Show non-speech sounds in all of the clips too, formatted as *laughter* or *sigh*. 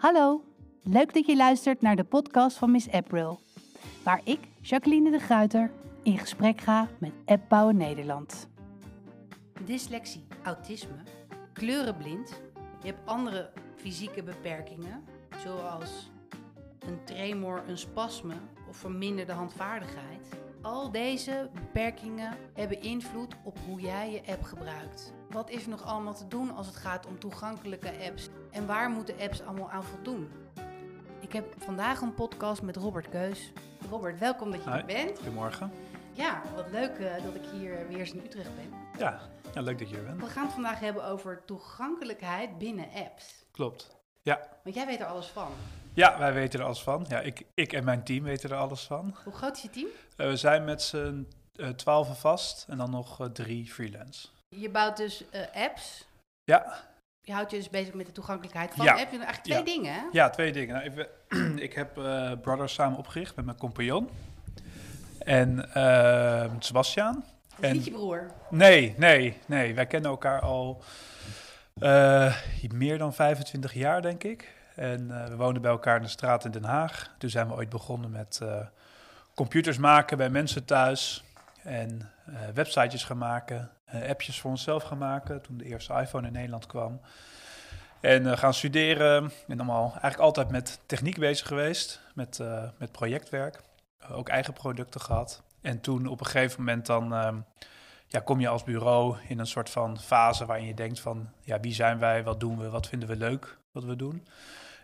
Hallo, leuk dat je luistert naar de podcast van Miss April, waar ik, Jacqueline de Gruiter, in gesprek ga met Appbouwen Nederland. Dyslexie, autisme, kleurenblind, je hebt andere fysieke beperkingen, zoals een tremor, een spasme of verminderde handvaardigheid. Al deze beperkingen hebben invloed op hoe jij je app gebruikt. Wat is er nog allemaal te doen als het gaat om toegankelijke apps? En waar moeten apps allemaal aan voldoen? Ik heb vandaag een podcast met Robert Keus. Robert, welkom dat je er bent. Goedemorgen. Ja, wat leuk uh, dat ik hier weer eens in Utrecht ben. Ja, ja, leuk dat je er bent. We gaan het vandaag hebben over toegankelijkheid binnen apps. Klopt, ja. Want jij weet er alles van. Ja, wij weten er alles van. Ja, ik, ik en mijn team weten er alles van. Hoe groot is je team? Uh, we zijn met z'n uh, twaalf vast en dan nog drie freelance. Je bouwt dus apps. Ja. Je houdt je dus bezig met de toegankelijkheid van ja. apps. Eigenlijk twee ja. dingen, hè? Ja, twee dingen. Nou, ik, *clears throat* ik, heb Brothers samen opgericht met mijn compagnon. En ehm, Sebastian. En, niet je broer? Nee, nee, nee. Wij kennen elkaar al meer dan 25 jaar, denk ik. En uh, we woonden bij elkaar in de straat in Den Haag. Toen zijn we ooit begonnen met uh, computers maken bij mensen thuis. En uh, websitejes gaan maken, appjes voor onszelf gaan maken. Toen de eerste iPhone in Nederland kwam. En gaan studeren. En allemaal eigenlijk altijd met techniek bezig geweest. Met, met projectwerk. ook eigen producten gehad. En toen op een gegeven moment dan... ja, kom je als bureau in een soort van fase waarin je denkt van... Ja, wie zijn wij? Wat doen we? Wat vinden we leuk? Wat we doen?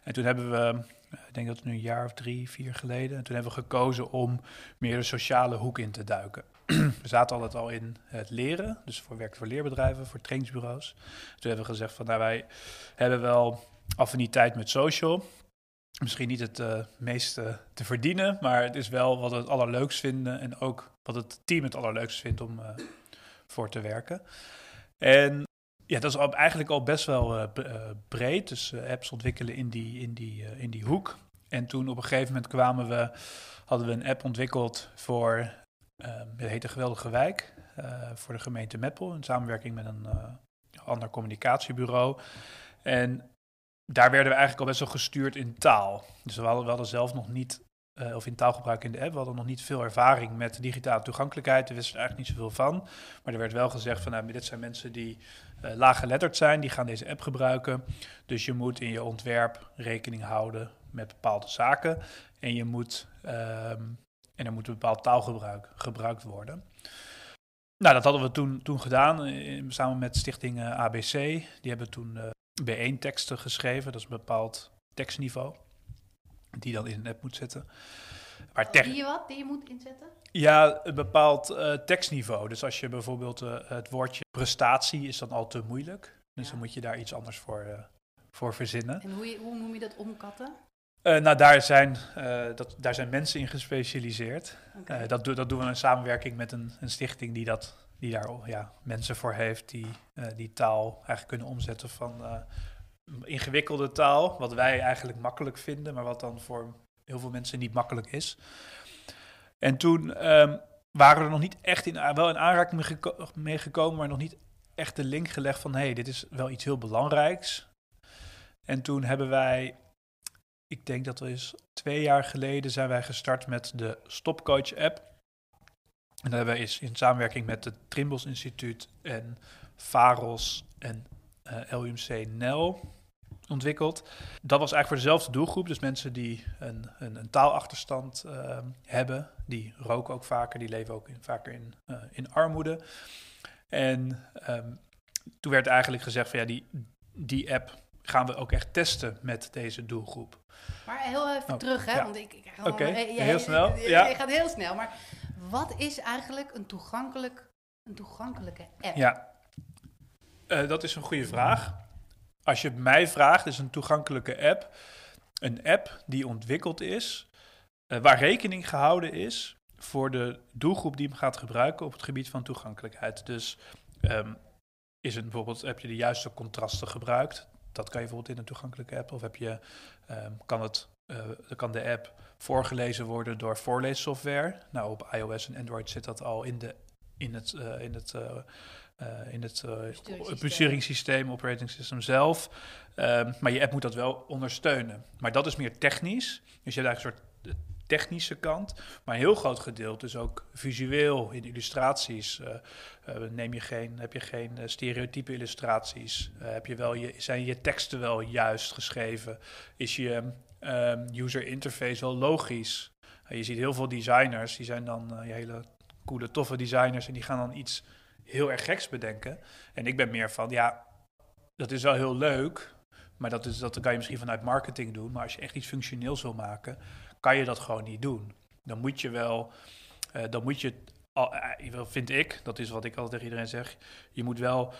En toen hebben we, ik denk dat het nu een jaar of drie, vier geleden, en toen hebben we gekozen om meer de sociale hoek in te duiken. *clears throat* we zaten altijd al in het leren, dus voor werk voor leerbedrijven, voor trainingsbureaus. Toen hebben we gezegd van, nou wij hebben wel affiniteit met social. Misschien niet het uh, meeste te verdienen, maar het is wel wat we het allerleukst vinden en ook wat het team het allerleukst vindt om uh, voor te werken. En ja, dat is eigenlijk al best wel uh, breed. Dus apps ontwikkelen in die, in, die, in die hoek. En toen op een gegeven moment kwamen we, hadden we een app ontwikkeld voor, het heet de Geweldige Wijk, voor de gemeente Meppel, in samenwerking met een ander communicatiebureau. En daar werden we eigenlijk al best wel gestuurd in taal. Dus we hadden, we hadden zelf nog niet uh, of in taalgebruik in de app. We hadden nog niet veel ervaring met digitale toegankelijkheid. We wisten er eigenlijk niet zoveel van. Maar er werd wel gezegd van, nou, dit zijn mensen die uh, laaggeletterd zijn, die gaan deze app gebruiken. Dus je moet in je ontwerp rekening houden met bepaalde zaken. En je moet, um, en er moet een bepaald taalgebruik gebruikt worden. Nou, dat hadden we toen, toen gedaan, samen met stichting uh, ABC. Die hebben toen B1-teksten geschreven, dat is een bepaald tekstniveau die dan in een app moet zetten. Maar die je wat? Die je moet inzetten? Ja, een bepaald uh, tekstniveau. Dus als je bijvoorbeeld uh, het woordje prestatie is dan al te moeilijk. Dus ja. dan moet je daar iets anders voor, uh, voor verzinnen. En hoe, hoe noem je dat omkatten? Nou, daar zijn, dat, daar zijn mensen in gespecialiseerd. Okay. dat, do, dat doen we in samenwerking met een, een stichting die, dat, die daar ja, mensen voor heeft, die die taal eigenlijk kunnen omzetten van ingewikkelde taal, wat wij eigenlijk makkelijk vinden, maar wat dan voor heel veel mensen niet makkelijk is. En toen um, waren we er nog niet echt in, wel in aanraking mee, geko mee gekomen, maar nog niet echt de link gelegd van, hé, hey, dit is wel iets heel belangrijks. En toen hebben wij, ik denk dat is twee jaar geleden, zijn wij gestart met de Stopcoach app. En dat hebben wij in samenwerking met het Trimbos Instituut en Faros en uh, LUMC NEL ontwikkeld. Dat was eigenlijk voor dezelfde doelgroep. Dus mensen die een, een, een taalachterstand uh, hebben. Die roken ook vaker, die leven ook vaker in, uh, in armoede. En um, toen werd eigenlijk gezegd van ja, die, die app gaan we ook echt testen met deze doelgroep. Maar heel even oh, terug, hè? Ja. Want ik, ik Oké, okay, heel snel. Je, ja. je gaat heel snel. Maar wat is eigenlijk een, toegankelijk, een toegankelijke app? Ja, uh, dat is een goede vraag. Als je mij vraagt, is een toegankelijke app een app die ontwikkeld is, uh, waar rekening gehouden is voor de doelgroep die hem gaat gebruiken op het gebied van toegankelijkheid. Dus um, is het bijvoorbeeld, heb je de juiste contrasten gebruikt? Dat kan je bijvoorbeeld in een toegankelijke app. Of heb je, um, kan, het, uh, kan de app voorgelezen worden door voorleessoftware? Nou, op iOS en Android zit dat al in de in het, uh, in het, uh, in het besturingssysteem. besturingssysteem, operating system zelf. Um, maar je app moet dat wel ondersteunen. Maar dat is meer technisch. Dus je hebt eigenlijk een soort technische kant. Maar een heel groot gedeelte is ook visueel in illustraties. Uh, uh, neem je geen, heb je geen uh, stereotype illustraties? heb je wel je, zijn je teksten wel juist geschreven? Is je um, user interface wel logisch? je ziet heel veel designers, die zijn dan hele coole, toffe designers... en die gaan dan iets heel erg geks bedenken. En ik ben meer van, ja, dat is wel heel leuk... Maar dat, is, dat kan je misschien vanuit marketing doen. Maar als je echt iets functioneels wil maken, kan je dat gewoon niet doen. Dan moet je wel, uh, dan moet je, uh, vind ik, dat is wat ik altijd tegen iedereen zeg, je moet wel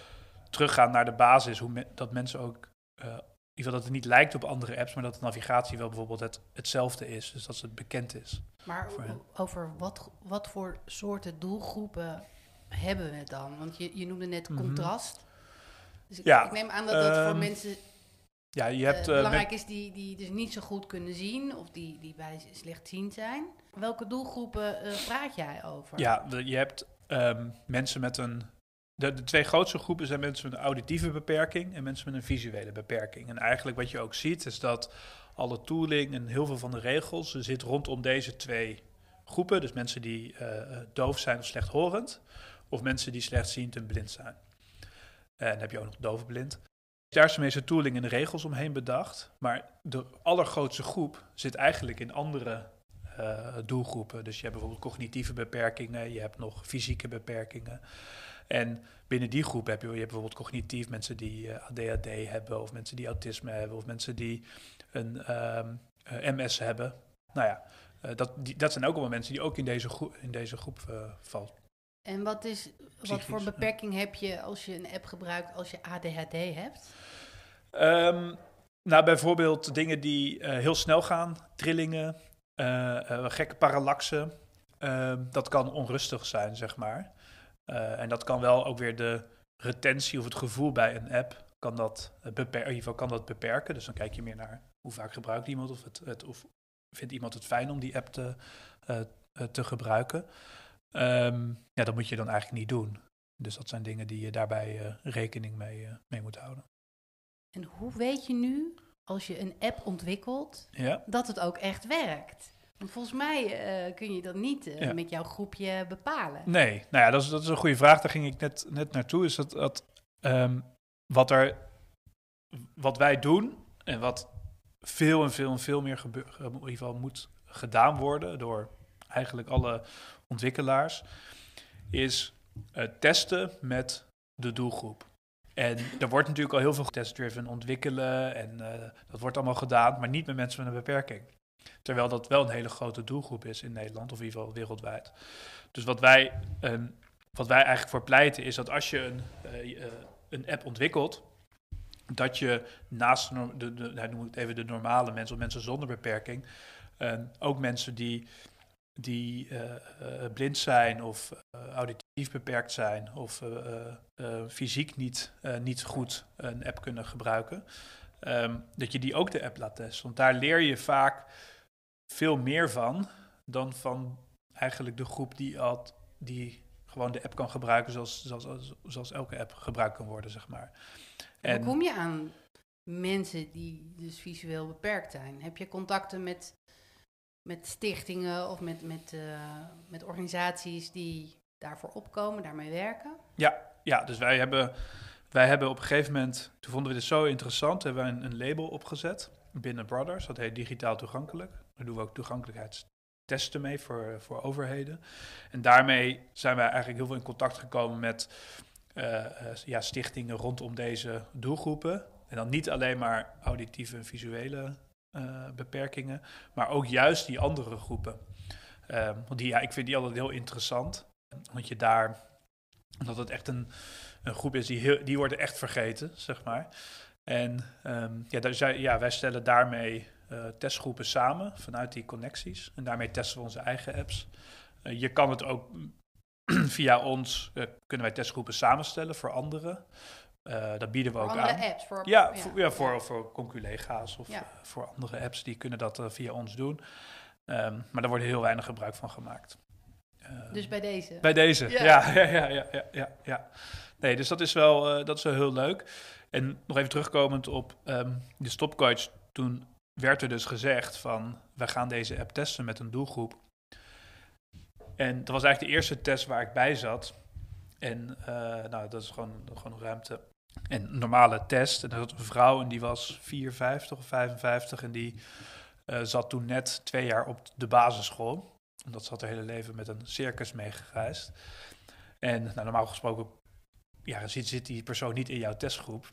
teruggaan naar de basis, hoe me, dat mensen ook, uh, dat het niet lijkt op andere apps, maar dat de navigatie wel bijvoorbeeld het, hetzelfde is, dus dat het bekend is. Maar over wat, wat voor soorten doelgroepen hebben we dan? Want je, je noemde net contrast. Mm -hmm. Dus ik, ja, ik, neem aan dat dat voor um, mensen ja, je hebt, uh, belangrijk is die, die dus niet zo goed kunnen zien of die, die bij slechtziend zijn. Welke doelgroepen uh, praat jij over? Ja, je hebt um, mensen met een. De, de, twee grootste groepen zijn mensen met een auditieve beperking en mensen met een visuele beperking. En eigenlijk wat je ook ziet is dat alle tooling en heel veel van de regels zit rondom deze twee groepen. Dus mensen die uh, doof zijn of slechthorend, of mensen die slechtziend en blind zijn. En dan heb je ook nog doofblind. Daar is de tooling en regels omheen bedacht. Maar de allergrootste groep zit eigenlijk in andere uh, doelgroepen. Dus je hebt bijvoorbeeld cognitieve beperkingen, je hebt nog fysieke beperkingen. En binnen die groep heb je, je hebt bijvoorbeeld cognitief mensen die uh, ADHD hebben, of mensen die autisme hebben, of mensen die een um, uh, MS hebben. Nou ja, dat, dat zijn ook allemaal mensen die ook in deze, groep, in deze groep vallen. En wat, is, wat voor beperking heb je als je een app gebruikt als je ADHD hebt? Um, nou, bijvoorbeeld dingen die uh, heel snel gaan, trillingen, uh, uh, gekke parallaxen. Ehm, dat kan onrustig zijn, zeg maar. en dat kan wel ook weer de retentie of het gevoel bij een app kan dat, beperken, in ieder geval kan dat beperken. Dus dan kijk je meer naar hoe vaak gebruikt iemand of, het, het, of vindt iemand het fijn om die app te, te gebruiken. Um, ja, dat moet je dan eigenlijk niet doen. Dus dat zijn dingen die je daarbij uh, rekening mee, uh, mee moet houden. En hoe weet je nu, als je een app ontwikkelt, ja. dat het ook echt werkt? Want volgens mij uh, kun je dat niet ja. met jouw groepje bepalen. Nee, nou ja, dat is, dat is een goede vraag. Daar ging ik net, net naartoe. Is dat, dat um, wat, er, wat wij doen en wat veel en veel en veel meer gebeur, in ieder geval moet gedaan worden door eigenlijk alle ontwikkelaars, is uh, testen met de doelgroep. En er wordt natuurlijk al heel veel test-driven ontwikkelen en uh, dat wordt allemaal gedaan, maar niet met mensen met een beperking. Terwijl dat wel een hele grote doelgroep is in Nederland of in ieder geval wereldwijd. Dus wat wij, uh, wat wij eigenlijk voor pleiten is dat als je een, uh, een app ontwikkelt, dat je naast de, de, nou, het even de normale mensen of mensen zonder beperking, ook mensen die die uh, uh, blind zijn of uh, auditief beperkt zijn of fysiek niet, niet goed een app kunnen gebruiken, um, dat je die ook de app laat testen. Want daar leer je vaak veel meer van dan van eigenlijk de groep die, al, die gewoon de app kan gebruiken zoals, zoals, zoals elke app gebruikt kan worden, zeg maar. En hoe kom je aan mensen die dus visueel beperkt zijn? Heb je contacten met met stichtingen of met, met, uh, met organisaties die daarvoor opkomen, daarmee werken? Ja, ja dus wij hebben, wij hebben op een gegeven moment, toen vonden we dit zo interessant, hebben wij een, een label opgezet binnen Brothers, dat heet Digitaal Toegankelijk. Daar doen we ook toegankelijkheidstesten mee voor, voor overheden. En daarmee zijn wij eigenlijk heel veel in contact gekomen met uh, uh, ja, stichtingen rondom deze doelgroepen. En dan niet alleen maar auditieve en visuele beperkingen, maar ook juist die andere groepen. Uh, want die, ja, ik vind die altijd heel interessant. Want je daar, dat het echt een, een groep is die, heel, die worden echt vergeten, zeg maar. En um, ja, daar, ja, wij stellen daarmee uh, testgroepen samen vanuit die connecties. En daarmee testen we onze eigen apps. Uh, je kan het ook *clears throat* via ons, kunnen wij testgroepen samenstellen voor anderen. Uh, dat bieden we voor ook andere aan. Apps, voor, ja, ja, voor, ja, voor, voor conculega's of ja. uh, voor andere apps die kunnen dat uh, via ons doen. Um, maar daar wordt heel weinig gebruik van gemaakt. Eh, Dus bij deze. bij deze, *laughs* Ja. ja. Ja, ja, ja, ja. Nee, dus dat is wel, eh, dat is wel heel leuk. En nog even terugkomend op ehm, de stopcoach. Toen werd er dus gezegd van, we gaan deze app testen met een doelgroep. En dat was eigenlijk de eerste test waar ik bij zat. En eh, nou, dat is gewoon, gewoon ruimte. En een normale test. En er zat een vrouw en die was 54 of 55 en die eh, zat toen net twee jaar op de basisschool. Omdat ze had haar hele leven met een circus meegereisd. En nou, normaal gesproken ja, zit, zit die persoon niet in jouw testgroep.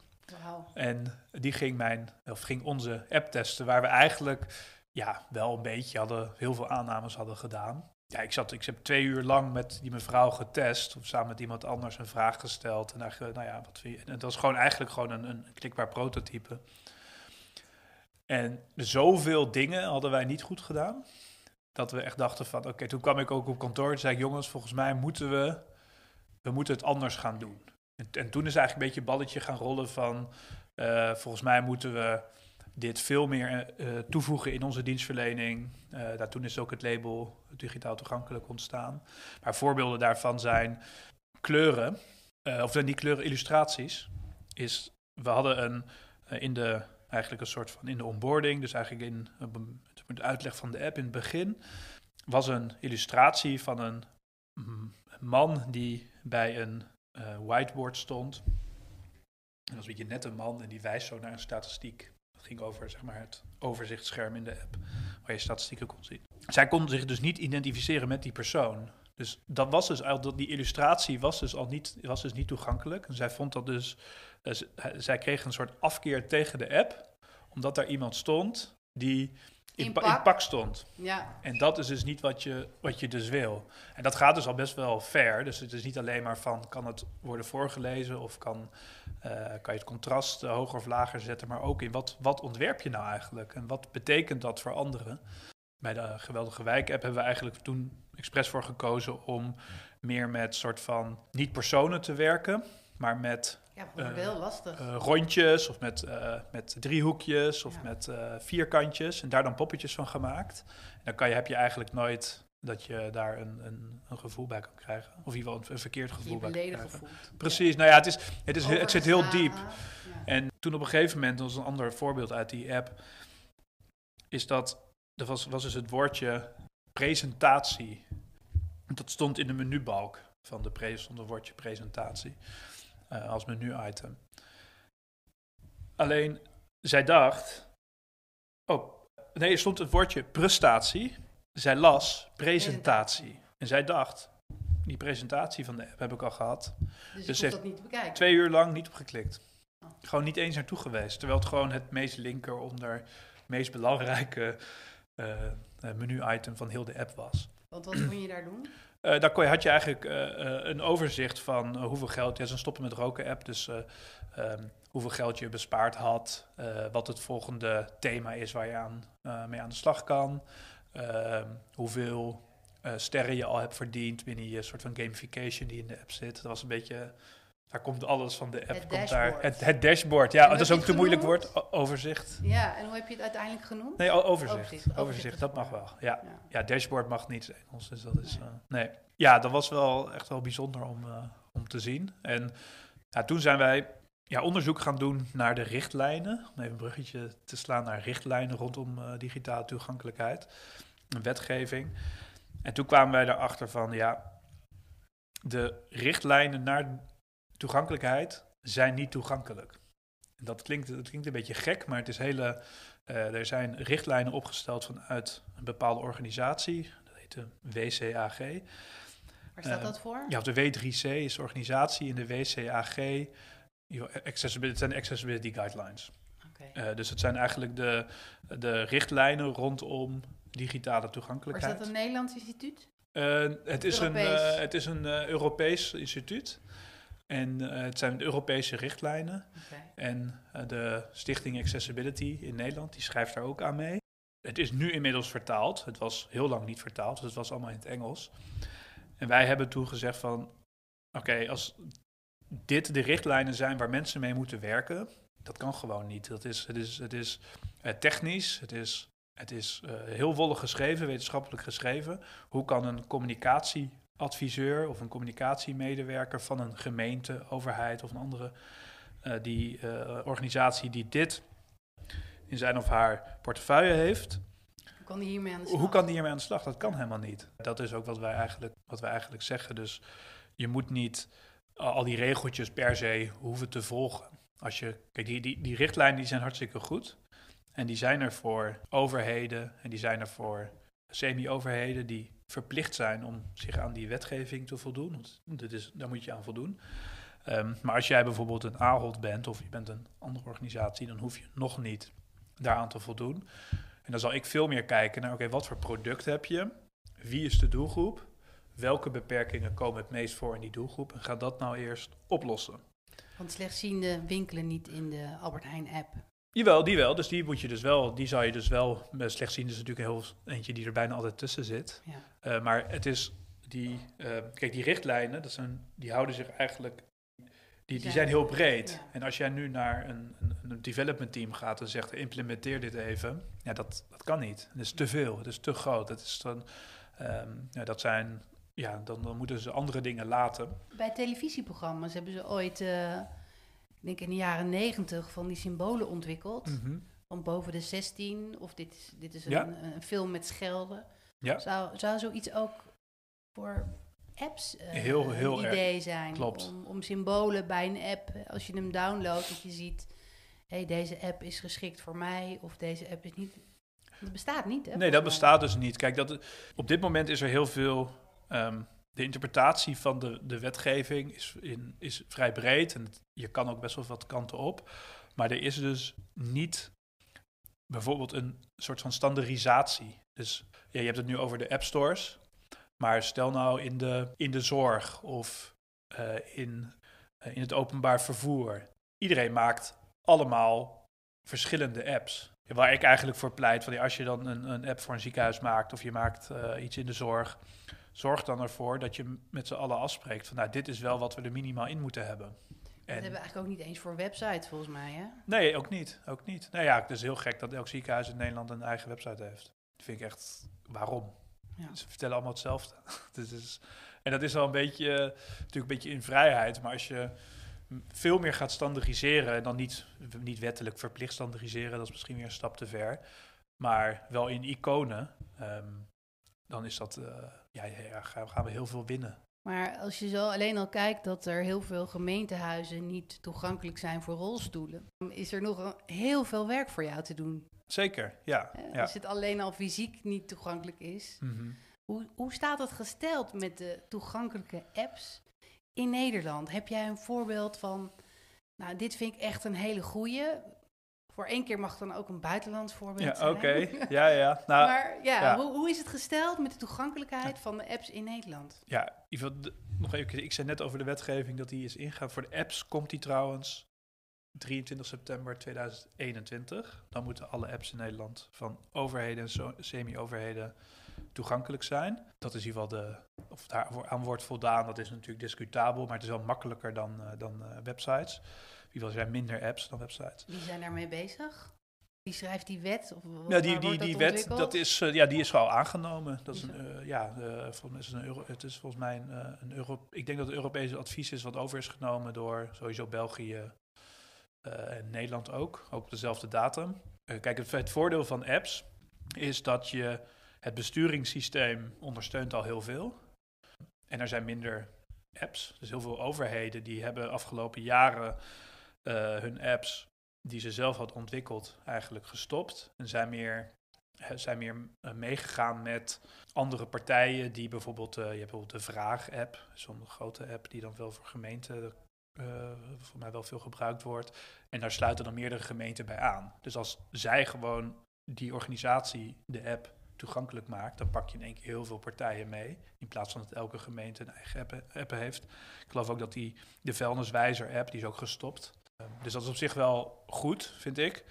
En die ging, mijn, of ging onze app testen, waar we eigenlijk ja, wel een beetje hadden, heel veel aannames hadden gedaan. Ja, ik, zat, ik heb twee uur lang met die mevrouw getest, of samen met iemand anders een vraag gesteld. En eigenlijk, nou ja, wat? En het was gewoon eigenlijk gewoon een, een klikbaar prototype. En zoveel dingen hadden wij niet goed gedaan, dat we echt dachten van, oké, toen kwam ik ook op kantoor en zei ik, jongens, volgens mij moeten we, we moeten het anders gaan doen. En, en toen is eigenlijk een beetje balletje gaan rollen van, eh, volgens mij moeten we dit veel meer eh, toevoegen in onze dienstverlening. Eh, daar toen is ook het label digitaal toegankelijk ontstaan. Maar voorbeelden daarvan zijn kleuren, eh, of die kleuren illustraties. Is, we hadden een, eh, in de, eigenlijk een soort van in de onboarding, dus eigenlijk in de uitleg van de app in het begin, was een illustratie van een mm, man die bij een eh, whiteboard stond. Dat was een beetje net een man en die wijst zo naar een statistiek. Ging over zeg maar, het overzichtsscherm in de app, waar je statistieken kon zien. Zij konden zich dus niet identificeren met die persoon. Dus dat was dus al, die illustratie was dus al niet, was dus niet toegankelijk. En zij vond dat dus, eh, zij kreeg een soort afkeer tegen de app, omdat daar iemand stond die in, In pa- pak. in pak stond. Ja. En dat is dus niet wat je, wat je dus wil. En dat gaat dus al best wel ver. Dus het is niet alleen maar van, kan het worden voorgelezen of kan, eh, kan je het contrast eh, hoger of lager zetten, maar ook in wat, wat ontwerp je nou eigenlijk en wat betekent dat voor anderen. Bij de Geweldige Wijk-app hebben we eigenlijk toen expres voor gekozen om meer met soort van niet personen te werken, maar met Ja, Eh, heel lastig. eh, rondjes of met, eh, met driehoekjes of Ja. met eh, vierkantjes en daar dan poppetjes van gemaakt. En dan kan je, heb je eigenlijk nooit dat je daar een, een, een gevoel bij kan krijgen. Of in ieder geval een, een verkeerd gevoel bij kan krijgen. voelt. Precies, nou ja, het, is, het, is, het zit heel diep. Ja. En toen op een gegeven moment, dat was een ander voorbeeld uit die app, is dat, er was, was dus het woordje presentatie. Dat stond in de menubalk van de pre, stond een woordje presentatie eh, als menu-item. Alleen, zij dacht, oh, nee, er stond het woordje prestatie. Zij las presentatie. En zij dacht, die presentatie van de app heb ik al gehad Dus, dus je heeft dat niet bekijken. twee uur lang niet op geklikt. Oh. Gewoon niet eens naartoe geweest. Terwijl het gewoon het meest linkeronder, meest belangrijke eh, eh, menu-item van heel de app was. Want wat kon je daar doen? Eh, daar had je eigenlijk eh, eh, een overzicht van hoeveel geld... Ja, zo'n stoppen met roken app, dus eh, ehm, hoeveel geld je bespaard had... wat het volgende thema is waar je aan, mee aan de slag kan... ehm, hoeveel sterren je al hebt verdiend binnen je soort van gamification die in de app zit. Dat was een beetje... Daar komt alles van de app. Het komt daar, dashboard. het, het dashboard, ja. Dat is ook te moeilijk woord. Overzicht. Ja, en hoe heb je het uiteindelijk genoemd? Nee, overzicht. Overzicht. Overzicht, dat mag wel. Ja. Ja. Ja, dashboard mag niet Engels, dus dat is... Nee. eh, nee. Ja, dat was wel echt wel bijzonder om, eh, om te zien. En ja, toen zijn wij ja, onderzoek gaan doen naar de richtlijnen. Om even een bruggetje te slaan naar richtlijnen rondom eh, digitale toegankelijkheid. Een wetgeving. En toen kwamen wij erachter van, ja, de richtlijnen naar toegankelijkheid zijn niet toegankelijk. Dat klinkt, dat klinkt een beetje gek, maar het is hele... eh, er zijn richtlijnen opgesteld vanuit een bepaalde organisatie. Dat heet de WCAG. Waar staat Eh, dat voor? Ja, de W3C is de organisatie en de WCAG... Accessibility, het zijn Accessibility Guidelines. Oké. Eh, dus het zijn eigenlijk de, de richtlijnen rondom digitale Maar is toegankelijkheid. dat een Nederlands instituut? Het, is een, Europees? het is een Europees instituut. En eh, het zijn Europese richtlijnen. En eh, de Stichting Accessibility in Nederland, die schrijft daar ook aan mee. Het is nu inmiddels vertaald. Het was heel lang niet vertaald, dus het was allemaal in het Engels. En wij hebben toen gezegd van, oké, als dit de richtlijnen zijn waar mensen mee moeten werken, dat kan gewoon niet. Dat is, het is, het is eh, technisch, het is, het is heel wollig geschreven, wetenschappelijk geschreven. Hoe kan een adviseur of een communicatiemedewerker van een gemeente, overheid of een andere uh, die, uh, organisatie die dit in zijn of haar portefeuille heeft. Hoe kan die hiermee aan de slag? Hoe kan die hiermee aan de slag? Dat kan helemaal niet. Dat is ook wat wij eigenlijk, wat wij eigenlijk zeggen. Dus je moet niet al die regeltjes per se hoeven te volgen. Als je, kijk, die, die, die richtlijnen die zijn hartstikke goed. En die zijn er voor overheden en die zijn er voor semi-overheden die verplicht zijn om zich aan die wetgeving te voldoen. Want is, daar moet je aan voldoen. Um, maar als jij bijvoorbeeld een AHOD bent of je bent een andere organisatie, dan hoef je nog niet daaraan te voldoen. En dan zal ik veel meer kijken naar, oké, wat voor product heb je? Wie is de doelgroep? Welke beperkingen komen het meest voor in die doelgroep? En ga dat nou eerst oplossen. Want slechtziende winkelen niet in de Albert Heijn app. Jawel, die wel. Dus die moet je dus wel, die zou je dus wel, slechtziende is natuurlijk heel eentje die er bijna altijd tussen zit. Ja. Uh, maar het is die, uh, kijk, die richtlijnen, dat zijn, die houden zich eigenlijk die, die zijn heel breed. En als jij nu naar een, een, een, development team gaat en zegt, implementeer dit even. Ja, dat, dat kan niet. Het is te veel, het is te groot. Het is dan, um, ja, dat zijn, ja, dan, dan moeten ze andere dingen laten. Bij televisieprogramma's hebben ze ooit, uh, denk in de jaren negentig, van die symbolen ontwikkeld. Mm -hmm. Van boven de 16, of dit, dit is een, ja. een, film met schelden. Ja. Zou, zou zoiets ook voor apps uh, heel, heel idee zijn. Klopt. Om, om, symbolen bij een app, als je hem downloadt, dat je ziet... hé, hey, deze app is geschikt voor mij of deze app is niet... Dat bestaat niet, hè? Nee, dat bestaat dus niet. Kijk, dat, op dit moment is er heel veel... Um, de interpretatie van de, de wetgeving is, in, is vrij breed en je kan ook best wel wat kanten op. Maar er is dus niet bijvoorbeeld een soort van standaardisatie. Dus ja, je hebt het nu over de app stores. Maar stel nou in de, in de zorg of uh, in, uh, in het openbaar vervoer. Iedereen maakt allemaal verschillende apps. Waar ik eigenlijk voor pleit, van, als je dan een, een app voor een ziekenhuis maakt of je maakt uh, iets in de zorg, zorg dan ervoor dat je met z'n allen afspreekt van nou, dit is wel wat we er minimaal in moeten hebben. En, dat hebben we eigenlijk ook niet eens voor website, volgens mij, hè? Nee, ook niet. Ook niet. Nou ja, het is heel gek dat elk ziekenhuis in Nederland een eigen website heeft. Dat vind ik echt, waarom? Ja. Ze vertellen allemaal hetzelfde. *laughs* dus is, en dat is wel een beetje, natuurlijk een beetje in vrijheid. Maar als je veel meer gaat standaardiseren, en dan niet, niet wettelijk verplicht standaardiseren, dat is misschien weer een stap te ver. Maar wel in iconen, um, dan is dat, uh, ja, ja, gaan we heel veel winnen. Maar als je zo alleen al kijkt dat er heel veel gemeentehuizen niet toegankelijk zijn voor rolstoelen, is er nog heel veel werk voor jou te doen. Zeker, ja. ja. Als het alleen al fysiek niet toegankelijk is. Mhm. hoe, hoe staat het gesteld met de toegankelijke apps in Nederland? Heb jij een voorbeeld van, nou, dit vind ik echt een hele goeie. Voor één keer mag dan ook een buitenlands voorbeeld ja. Oké, *laughs* ja, ja. Nou, maar ja, Hoe, hoe is het gesteld met de toegankelijkheid van de apps in Nederland? Ja, nog even, ik zei net over de wetgeving dat die is ingegaan. Voor de apps komt die trouwens 23 september 2021. Dan moeten alle apps in Nederland van overheden en semi-overheden toegankelijk zijn. Dat is in ieder geval de. Of daar aan wordt voldaan, dat is natuurlijk discutabel, maar het is wel makkelijker dan, uh, dan uh, websites. Ieder geval zijn minder apps dan websites. Wie zijn daarmee bezig? Wie schrijft die wet? Of ja, die, die, die wet dat is, uh, ja, die is al aangenomen. Dat is een, ja, volgens mij is een euro, het is volgens mij een, een euro. Ik denk dat het Europese advies is wat over is genomen door sowieso België, en Nederland ook, ook op dezelfde datum. Kijk, het, het, voordeel van apps is dat je het besturingssysteem ondersteunt al heel veel. En er zijn minder apps. Dus heel veel overheden die hebben afgelopen jaren uh, hun apps die ze zelf hadden ontwikkeld eigenlijk gestopt. En zijn meer, zijn meer meegegaan met andere partijen die bijvoorbeeld, je hebt bijvoorbeeld de Vraag-app, zo'n grote app die dan wel voor gemeenten voor mij wel veel gebruikt wordt. En daar sluiten dan meerdere gemeenten bij aan. Dus als zij gewoon die organisatie, de app, toegankelijk maakt, dan pak je in één keer heel veel partijen mee. In plaats van dat elke gemeente een eigen app, app heeft. Ik geloof ook dat die de vuilniswijzer app, die is ook gestopt. Dus dat is op zich wel goed, vind ik.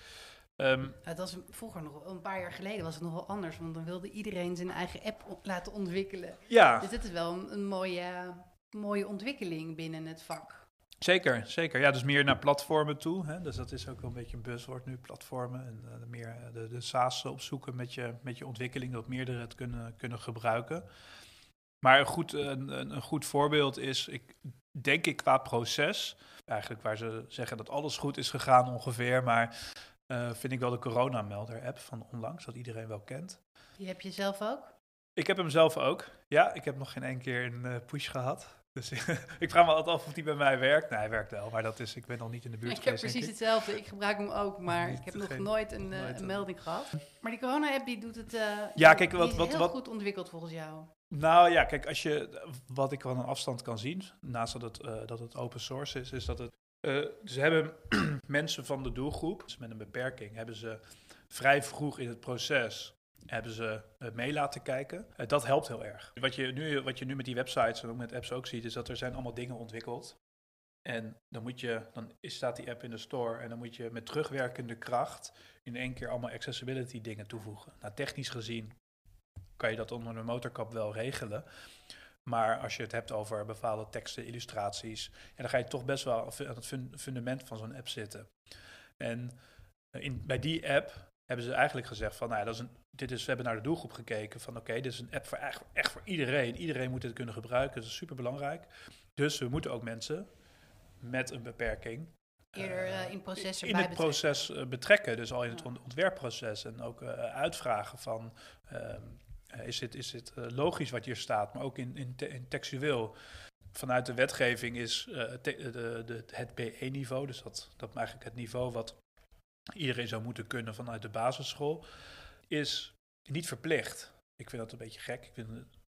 Um, het was vroeger nog, een paar jaar geleden was het nog wel anders, want dan wilde iedereen zijn eigen app laten ontwikkelen. Ja. Dus dit is wel een, een mooie, mooie ontwikkeling binnen het vak. Zeker, zeker. Ja, dus meer naar platformen toe. Hè? Dus dat is ook wel een beetje een buzzword nu, platformen. En uh, meer eh, de, de SaaS opzoeken met je, met je ontwikkeling, dat meerdere het kunnen, kunnen gebruiken. Maar een goed, een, een goed voorbeeld is, ik, denk ik qua proces, eigenlijk waar ze zeggen dat alles goed is gegaan ongeveer, maar uh, vind ik wel de coronamelder-app van onlangs, dat iedereen wel kent. Die heb je zelf ook? Ik heb hem zelf ook. Ja, ik heb nog geen één keer een uh, push gehad. Dus *laughs* ik vraag me altijd af of die bij mij werkt. Nee, hij werkt wel, maar dat is, ik ben nog niet in de buurt Ik heb precies hetzelfde. Ik gebruik hem ook, maar ik heb nog nooit een, uh, een, melding gehad. Maar die corona-app die doet het uh, ja, kijk, wat, wat, heel wat, goed ontwikkeld volgens jou. Nou ja, kijk, als je, wat ik van een afstand kan zien, naast dat het, uh, dat het open source is, is dat het... ze hebben *clears throat* mensen van de doelgroep, dus met een beperking, hebben ze vrij vroeg in het proces hebben ze mee laten kijken. Uh, dat helpt heel erg. Wat je, nu, wat je nu met die websites en ook met apps ook ziet, is dat er zijn allemaal dingen ontwikkeld. En dan, moet je, dan staat die app in de store en dan moet je met terugwerkende kracht in één keer allemaal accessibility dingen toevoegen. Nou, technisch gezien kan je dat onder de motorkap wel regelen. Maar als je het hebt over bepaalde teksten, illustraties, ja, dan ga je toch best wel aan het fundament van zo'n app zitten. En in, bij die app hebben ze eigenlijk gezegd van, nou ja, dat is een, dit is, we hebben naar de doelgroep gekeken van, oké, dit is een app voor echt, echt voor iedereen. Iedereen moet dit kunnen gebruiken, dat is super belangrijk. Dus we moeten ook mensen met een beperking eerder uh, in, proces in het proces betrekken. Dus al in het ontwerpproces en ook uh, uitvragen van, ehm, is dit, is dit logisch wat hier staat, maar ook in, in, in textueel. Vanuit de wetgeving is de, de, het BE-niveau, dus dat, dat eigenlijk het niveau wat iedereen zou moeten kunnen vanuit de basisschool, is niet verplicht. Ik vind dat een beetje gek. Ik vind,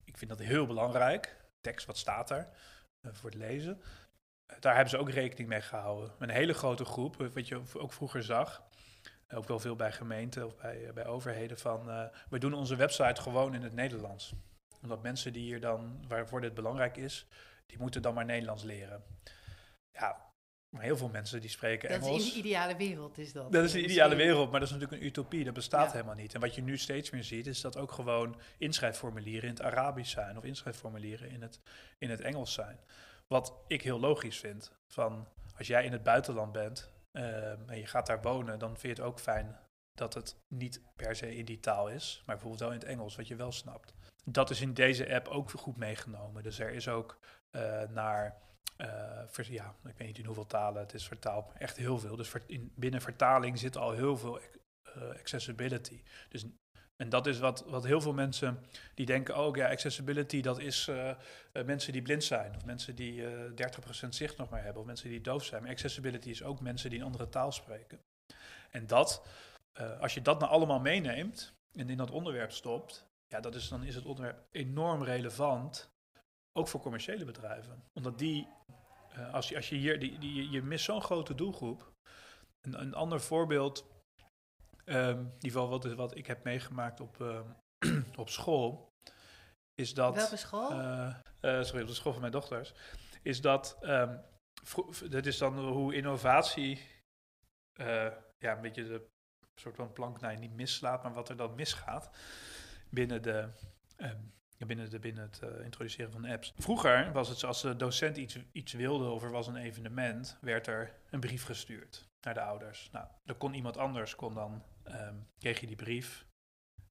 ik vind dat heel belangrijk. Tekst, wat staat uh, voor het lezen. Daar hebben ze ook rekening mee gehouden. Een hele grote groep, eh, wat je ook vroeger zag. Ook wel veel bij gemeenten of bij, bij overheden van... Uh, we doen onze website gewoon in het Nederlands. Omdat mensen die hier dan, waarvoor dit belangrijk is, die moeten dan maar Nederlands leren. Ja, maar heel veel mensen die spreken dat Engels. Dat is in de ideale wereld, is dat. Dat is de ideale wereld, maar dat is natuurlijk een utopie. Dat bestaat helemaal niet. En wat je nu steeds meer ziet, is dat ook gewoon inschrijfformulieren in het Arabisch zijn of inschrijfformulieren in het, in het Engels zijn. Wat ik heel logisch vind. Van als jij in het buitenland bent ehm, en je gaat daar wonen, dan vind je het ook fijn dat het niet per se in die taal is, maar bijvoorbeeld wel in het Engels, wat je wel snapt. Dat is in deze app ook goed meegenomen. Dus er is ook uh, naar uh, ja, ik weet niet in hoeveel talen het is vertaald, echt heel veel. Dus in, binnen vertaling zit al heel veel uh, accessibility. Dus, en dat is wat, wat heel veel mensen die denken, oh ja, accessibility dat is uh, mensen die blind zijn. Of mensen die 30% zicht nog maar hebben. Of mensen die doof zijn. Maar accessibility is ook mensen die een andere taal spreken. En dat, als je dat nou allemaal meeneemt en in dat onderwerp stopt, ja, dat is, dan is het onderwerp enorm relevant ook voor commerciële bedrijven. Omdat die, uh, als, je, als je hier, die, die, je mist zo'n grote doelgroep. Een, een ander voorbeeld, um, in ieder geval wat, wat ik heb meegemaakt op, uh, *clears throat* op school, is dat... Welke school? Uh, sorry, op de school van mijn dochters. Is dat, um, dat is dan hoe innovatie, ja, een beetje de soort van plank nou, niet mislaat, maar wat er dan misgaat binnen de, um, binnen, de, binnen het uh, introduceren van apps. Vroeger was het zo, als de docent iets, iets wilde of er was een evenement, werd er een brief gestuurd naar de ouders. Nou, dan kon iemand anders, kon dan, um, kreeg je die brief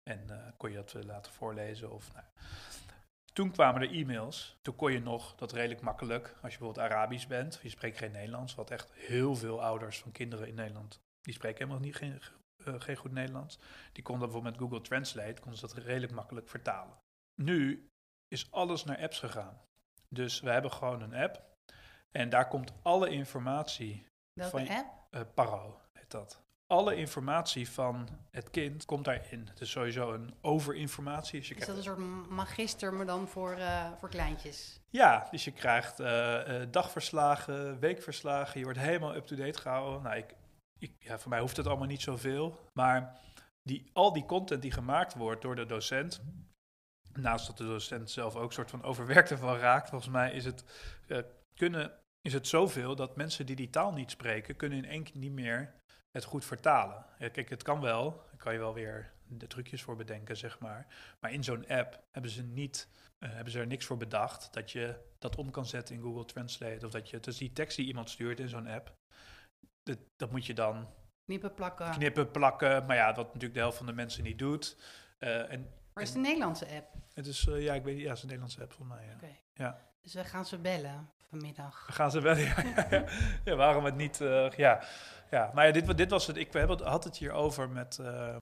en uh, kon je dat uh, laten voorlezen. Of, nou. Toen kwamen er e-mails. Toen kon je nog dat redelijk makkelijk, als je bijvoorbeeld Arabisch bent, je spreekt geen Nederlands, wat echt heel veel ouders van kinderen in Nederland, die spreken helemaal niet, geen, geen goed Nederlands. Die konden bijvoorbeeld met Google Translate, konden ze dat redelijk makkelijk vertalen. Nu is alles naar apps gegaan. Dus we hebben gewoon een app. En daar komt alle informatie. Welke van, app? Uh, Paro heet dat. Alle informatie van het kind komt daarin. Het is sowieso een overinformatie. Dus je is dat een soort magister, maar dan voor, uh, voor kleintjes? Ja, dus je krijgt uh, dagverslagen, weekverslagen. Je wordt helemaal up-to-date gehouden. Nou, ik, ik, ja, voor mij hoeft het allemaal niet zoveel. Maar die, al die content die gemaakt wordt door de docent, naast dat de docent zelf ook een soort van overwerkt ervan raakt, volgens mij is het, uh, kunnen, is het zoveel dat mensen die die taal niet spreken, kunnen in één keer niet meer het goed vertalen. Ja, kijk, het kan wel, daar kan je wel weer de trucjes voor bedenken, zeg maar. Maar in zo'n app hebben ze niet, uh, hebben ze er niks voor bedacht dat je dat om kan zetten in Google Translate. Of dat je, dus die tekst die iemand stuurt in zo'n app, dat, dat moet je dan knippen, plakken. Knippen, plakken, maar ja, wat natuurlijk de helft van de mensen niet doet. Uh, en Maar is het een Nederlandse app? Het is, eh, ja, ik weet ja, het is een Nederlandse app volgens mij. Ja. Dus we gaan ze bellen vanmiddag. Gaan ze wel? *laughs* Ja, ja, waarom het niet? eh, ja, ja. Maar ja, dit, dit was het. Ik we had het hier over met eh,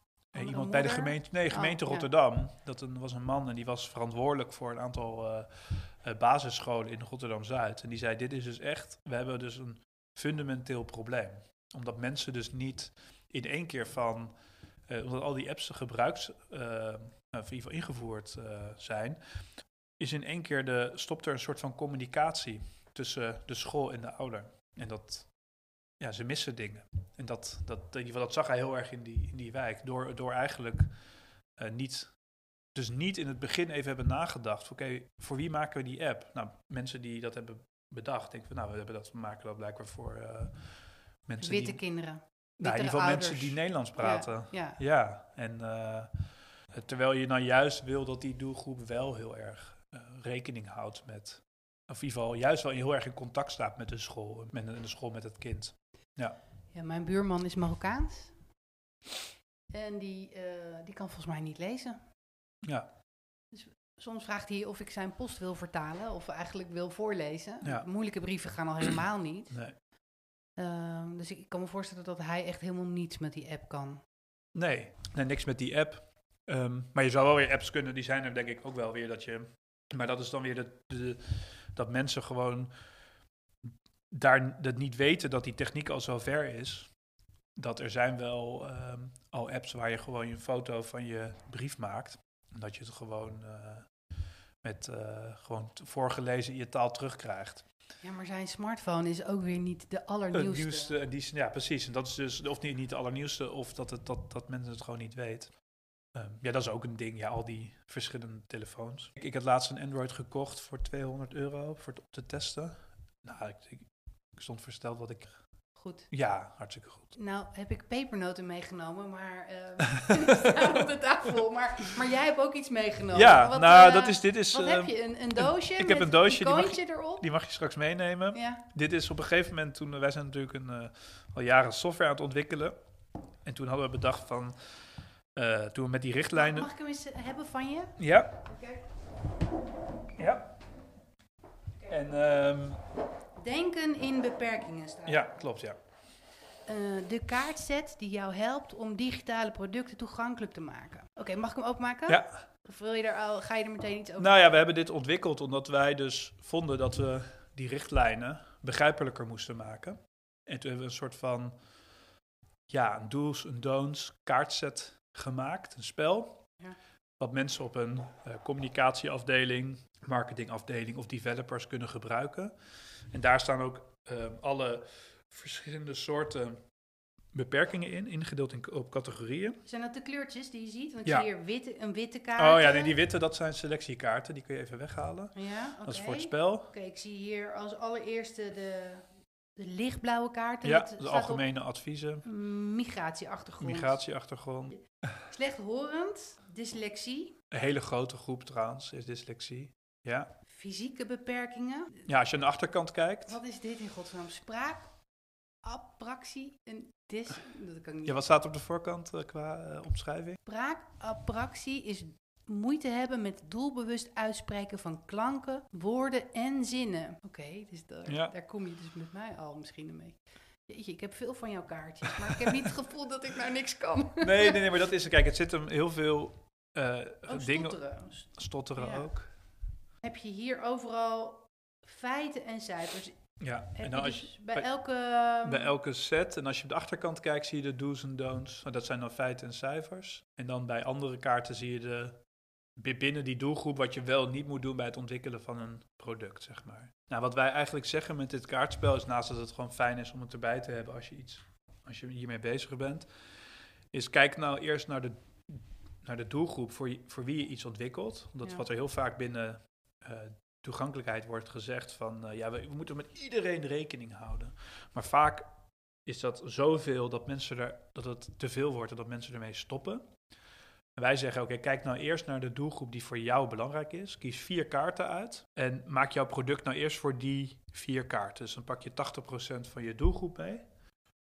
iemand bij de gemeente, nee, Oh, gemeente. Rotterdam. Dat een, was een man en die was verantwoordelijk voor een aantal eh, basisscholen in Rotterdam Zuid. En die zei: Dit is dus echt, we hebben dus een fundamenteel probleem. Omdat mensen dus niet in één keer van, omdat al die apps gebruiks, eh, nou, in ieder geval ingevoerd zijn, is in één keer de, stopt er een soort van communicatie tussen de school en de ouder. En dat, ja, ze missen dingen. En dat, dat, in ieder geval, dat zag hij heel erg in die, in die wijk. Door, door eigenlijk eh, niet, dus niet in het begin even hebben nagedacht. Oké, voor wie maken we die app? Nou, mensen die dat hebben bedacht, denken van, nou, we, hebben dat, we maken dat blijkbaar voor eh, mensen Witte die, kinderen. nou, in ieder geval ouders. mensen die Nederlands praten. Ja, ja. Ja, en eh, terwijl je nou juist wil dat die doelgroep wel heel erg rekening houdt met, of in ieder geval juist wel heel erg in contact staat met de school, met de, de school met het kind. Ja, mijn buurman is Marokkaans. En die, eh, die kan volgens mij niet lezen. Ja, Soms vraagt hij of ik zijn post wil vertalen of eigenlijk wil voorlezen. Ja. Moeilijke brieven gaan al helemaal *clears throat* niet. nee. Ehm, dus ik, kan me voorstellen dat hij echt helemaal niets met die app kan. Nee, nee niks met die app. Ehm, maar je zou wel weer apps kunnen, die zijn er denk ik ook wel weer dat je. Maar dat is dan weer de, de, dat mensen gewoon daar dat niet weten dat die techniek al zo ver is. Dat er zijn wel ehm, al apps waar je gewoon een foto van je brief maakt. En dat je het gewoon eh, met eh, gewoon voorgelezen in je taal terugkrijgt. Ja, maar zijn smartphone is ook weer niet de allernieuwste. nieuwste, en die, ja, precies. En dat is dus, of niet, niet de allernieuwste, of dat, het, dat, dat mensen het gewoon niet weten. Ehm, ja, dat is ook een ding, ja, al die verschillende telefoons. Ik, ik had laatst een Android gekocht voor 200 euro voor het op te testen. Nou, ik, ik, ik stond versteld wat ik... Goed. Ja, hartstikke goed. Nou heb ik pepernoten meegenomen, maar eh, *laughs* staan op de tafel. Maar, maar jij hebt ook iets meegenomen. ja, Wat, nou, eh, dat is, dit is... Wat heb je? Een, een doosje? ik heb een doosje, die mag erop? Die mag je straks meenemen. Ja. Dit is op een gegeven moment toen... Wij zijn natuurlijk een, eh, al jaren software aan het ontwikkelen. En toen hadden we bedacht van... eh, toen we met die richtlijnen... Mag ik hem eens eh, hebben van je? Ja, ja. En ehm, Denken in beperkingen staat. ja, klopt, ja. Eh, de kaartset die jou helpt om digitale producten toegankelijk te maken. Oké, mag ik hem openmaken? Ja. Of wil je er al, ga je er meteen iets over? Nou ja, we hebben dit ontwikkeld omdat wij dus vonden dat we die richtlijnen begrijpelijker moesten maken. En toen hebben we een soort van, ja, een do's en don'ts kaartset gemaakt, een spel. Ja. Wat mensen op een eh, communicatieafdeling, marketingafdeling of developers kunnen gebruiken. En daar staan ook eh, alle verschillende soorten beperkingen in, ingedeeld in, op categorieën. Zijn dat de kleurtjes die je ziet? Want Ja. zie hier witte, een witte kaart. Oh ja, nee, die witte, dat zijn selectiekaarten, die kun je even weghalen. Ja, oké. Dat is voor het spel. Oké, ik zie hier als allereerste de, de lichtblauwe kaart. en Ja, de algemene adviezen, Migratieachtergrond. migratieachtergrond. *laughs* Slechthorend, dyslexie, Een hele grote groep trouwens is dyslexie. Ja. fysieke beperkingen. ja, als je aan de achterkant kijkt. Wat is dit in godsnaam? Spraak, apraxie en dys... Dat kan niet. Ja, wat staat op de voorkant eh, qua eh, omschrijving? Spraakapraxie is moeite hebben met doelbewust uitspreken van klanken, woorden en zinnen. Oké, dus daar, Ja. daar kom je dus met mij al misschien mee. Jeetje, ik heb veel van jouw kaartjes, maar ik heb niet het gevoel dat ik nou niks kan. Nee, nee, nee, maar dat is... Kijk, het zit hem heel veel eh, Oh, dingen... stotteren. Stotteren Ja. ook. Heb je hier overal feiten en cijfers? Ja, en je dan als dus je, bij, bij, elke... bij elke set, en als je op de achterkant kijkt, zie je de do's en don'ts. Nou, Dat zijn dan feiten en cijfers. En dan bij andere kaarten zie je de, binnen die doelgroep wat je wel niet moet doen bij het ontwikkelen van een product, zeg maar. Nou, wat wij eigenlijk zeggen met dit kaartspel is naast dat het gewoon fijn is om het erbij te hebben als je iets, als je hiermee bezig bent, is kijk nou eerst naar de, naar de doelgroep voor, je- voor wie je iets ontwikkelt. Want dat is Ja. wat er heel vaak binnen eh, toegankelijkheid wordt gezegd van, eh, ja, we, we moeten met iedereen rekening houden. Maar vaak is dat zoveel dat mensen er, dat het te veel wordt en dat mensen ermee stoppen. En wij zeggen, oké, kijk nou eerst naar de doelgroep die voor jou belangrijk is. Kies vier kaarten uit en maak jouw product nou eerst voor die vier kaarten. Dus dan pak je 80% van je doelgroep mee.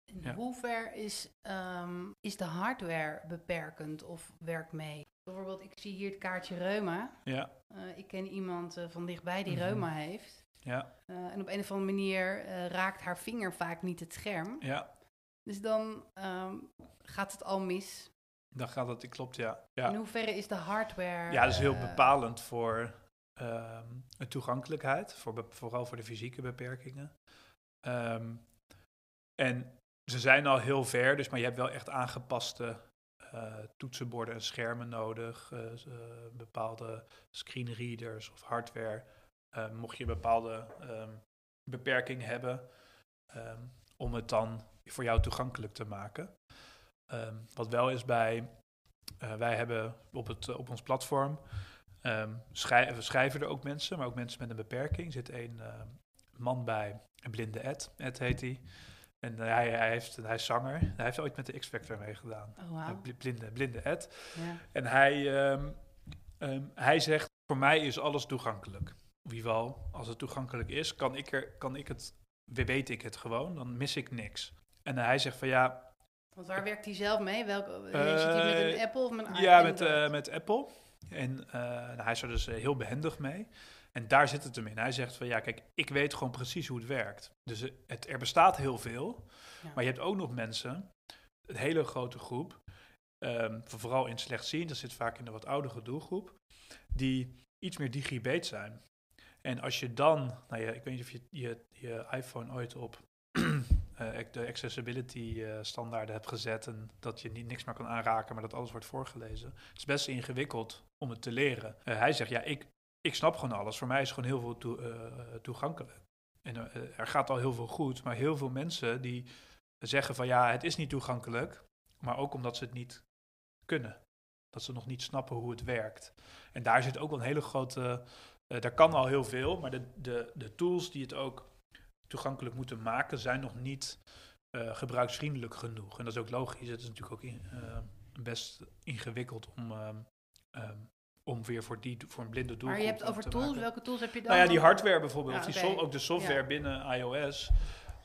In Ja. hoever is, ehm, is de hardware beperkend of werkt mee? Bijvoorbeeld, ik zie hier het kaartje reuma. Ja, Eh, ik ken iemand eh, van dichtbij die Mhm. reuma heeft. ja, Eh, en op een of andere manier raakt haar vinger vaak niet het scherm. ja. Dus dan ehm, gaat het al mis. Dan gaat het, klopt, ja. In Ja, hoeverre is de hardware... ja dat is heel eh, bepalend voor ehm, de toegankelijkheid, voor, vooral voor de fysieke beperkingen. Ehm, en ze zijn al heel ver, dus, maar je hebt wel echt aangepaste eh, toetsenborden en schermen nodig, eh, bepaalde screenreaders of hardware. eh, mocht je een bepaalde ehm, beperking hebben, ehm, om het dan voor jou toegankelijk te maken. Ehm, wat wel is bij, eh, wij hebben op, het, op ons platform, ehm, schrij- we schrijven er ook mensen, maar ook mensen met een beperking. Er zit een ehm, man bij, een blinde Ed, Ed heet hij. En eh, hij, hij, heeft, hij is zanger. Hij heeft ooit met de X-Factor meegedaan. Oh, Blinde, blinde Ed. Ja. En hij, hij zegt, voor mij is alles toegankelijk. Ieder geval, als het toegankelijk is, kan ik, er, kan ik het, weet ik het gewoon, dan mis ik niks. En hij zegt van ja, Want waar werkt hij zelf mee? Welke, Eh, zit hij met een Apple of met een ja, met, eh, met Apple. En eh, nou, hij is er dus eh, heel behendig mee. En daar zit het hem in. Hij zegt van ja, kijk, ik weet gewoon precies hoe het werkt. Dus eh, het, er bestaat heel veel. Ja. Maar je hebt ook nog mensen, een hele grote groep, ehm, vooral in slechtziend, dat zit vaak in de wat oudere doelgroep, die iets meer digibeet zijn. En als je dan, nou ja, ik weet niet of je je, je iPhone ooit op eh, *clears throat* de accessibility eh, standaarden hebt gezet en dat je niet, niks meer kan aanraken, maar dat alles wordt voorgelezen. Het is best ingewikkeld om het te leren. Eh, hij zegt, ja, ik, ik snap gewoon alles. Voor mij is gewoon heel veel toe- eh, toegankelijk. En eh, er gaat al heel veel goed, maar heel veel mensen die zeggen van ja, het is niet toegankelijk, maar ook omdat ze het niet kunnen. Dat ze nog niet snappen hoe het werkt. En daar zit ook wel een hele grote, eh daar kan al heel veel, maar de, de, de tools die het ook toegankelijk moeten maken, zijn nog niet eh, gebruiksvriendelijk genoeg. En dat is ook logisch. Het is natuurlijk ook in- eh, best ingewikkeld om, ehm, ehm, om weer voor, die, voor een blinde doelgroep Maar je hebt over tools. maken. Welke tools heb je dan? Nou ja, die hardware bijvoorbeeld, Ja, die ook de software Ja. binnen iOS.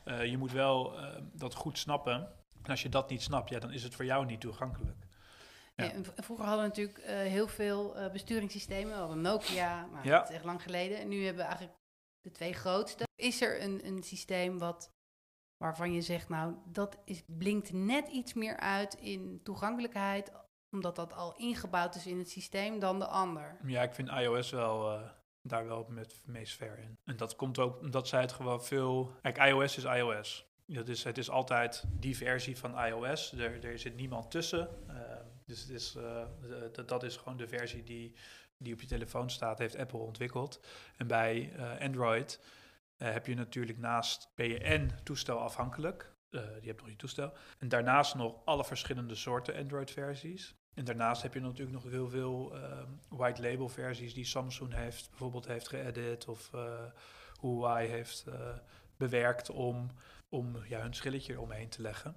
eh, je moet wel dat goed snappen. En als je dat niet snapt, ja, dan is het voor jou niet toegankelijk. Ja. Vroeger hadden we natuurlijk heel veel besturingssystemen. We hadden Nokia, maar Ja. dat is echt lang geleden. En nu hebben we eigenlijk de twee grootste. Is er een, een systeem wat, waarvan je zegt, nou, dat is, blinkt net iets meer uit in toegankelijkheid, omdat dat al ingebouwd is in het systeem, dan de ander? Ja, ik vind iOS wel eh, daar wel met meest ver in. En dat komt ook omdat zij het gewoon veel... Kijk, iOS is iOS. Dat is, het is altijd die versie van iOS. Er, er zit niemand tussen. Eh, dus het is, eh, dat is gewoon de versie die, die op je telefoon staat, heeft Apple ontwikkeld. En bij eh, Android eh, heb je natuurlijk naast, je en toestelafhankelijk. Eh je hebt nog je toestel. En daarnaast nog alle verschillende soorten Android-versies. En daarnaast heb je natuurlijk nog heel veel ehm, white label versies die Samsung heeft, bijvoorbeeld heeft geëdit of eh Huawei heeft eh, bewerkt om, om ja, hun schilletje eromheen te leggen.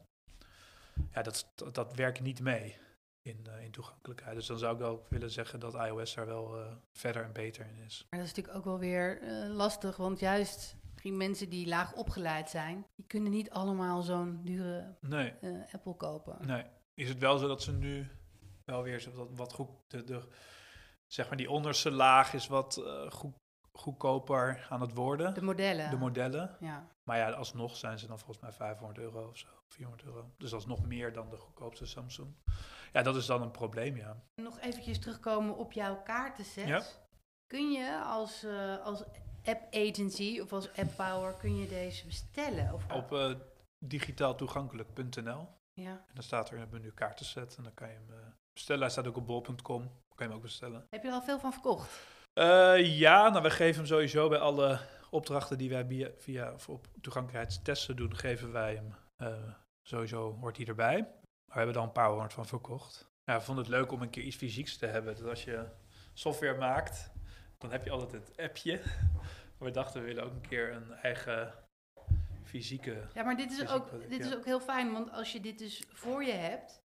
Ja, dat, dat werkt niet mee in, eh, in toegankelijkheid. Dus dan zou ik wel willen zeggen dat iOS daar wel eh, verder en beter in is. Maar dat is natuurlijk ook wel weer eh, lastig, want juist mensen die laag opgeleid zijn, die kunnen niet allemaal zo'n dure Nee, Apple kopen. nee. Is het wel zo dat ze nu wel weer zo wat, wat goed, de, de, zeg maar die onderste laag is wat goed, goedkoper aan het worden. De modellen. de modellen. ja. Maar ja, alsnog zijn ze dan volgens mij 500 euro of zo, 400 euro. Dus dat is nog meer dan de goedkoopste Samsung. Ja, dat is dan een probleem, ja. Nog eventjes terugkomen op jouw kaartenset. Ja. Kun je als, eh, als app agency of als app power, kun je deze bestellen? Of, Op eh digitaaltoegankelijk.nl. ja. En dan staat er in het menu kaartenset en dan kan je hem eh, bestellen. Hij staat ook op bol.com, kan je hem ook bestellen. Heb je er al veel van verkocht? Eh, ja, nou we geven hem sowieso bij alle opdrachten die wij via, via of op toegankelijkheidstesten doen, geven wij hem eh, sowieso, hoort hij erbij. Maar we hebben er al een paar honderd van verkocht. Ja, we vonden het leuk om een keer iets fysieks te hebben. Dat als je software maakt, dan heb je altijd het appje. Maar we dachten, we willen ook een keer een eigen fysieke... Ja, maar dit is, ook, dit is ook heel fijn, want als je dit dus voor je hebt,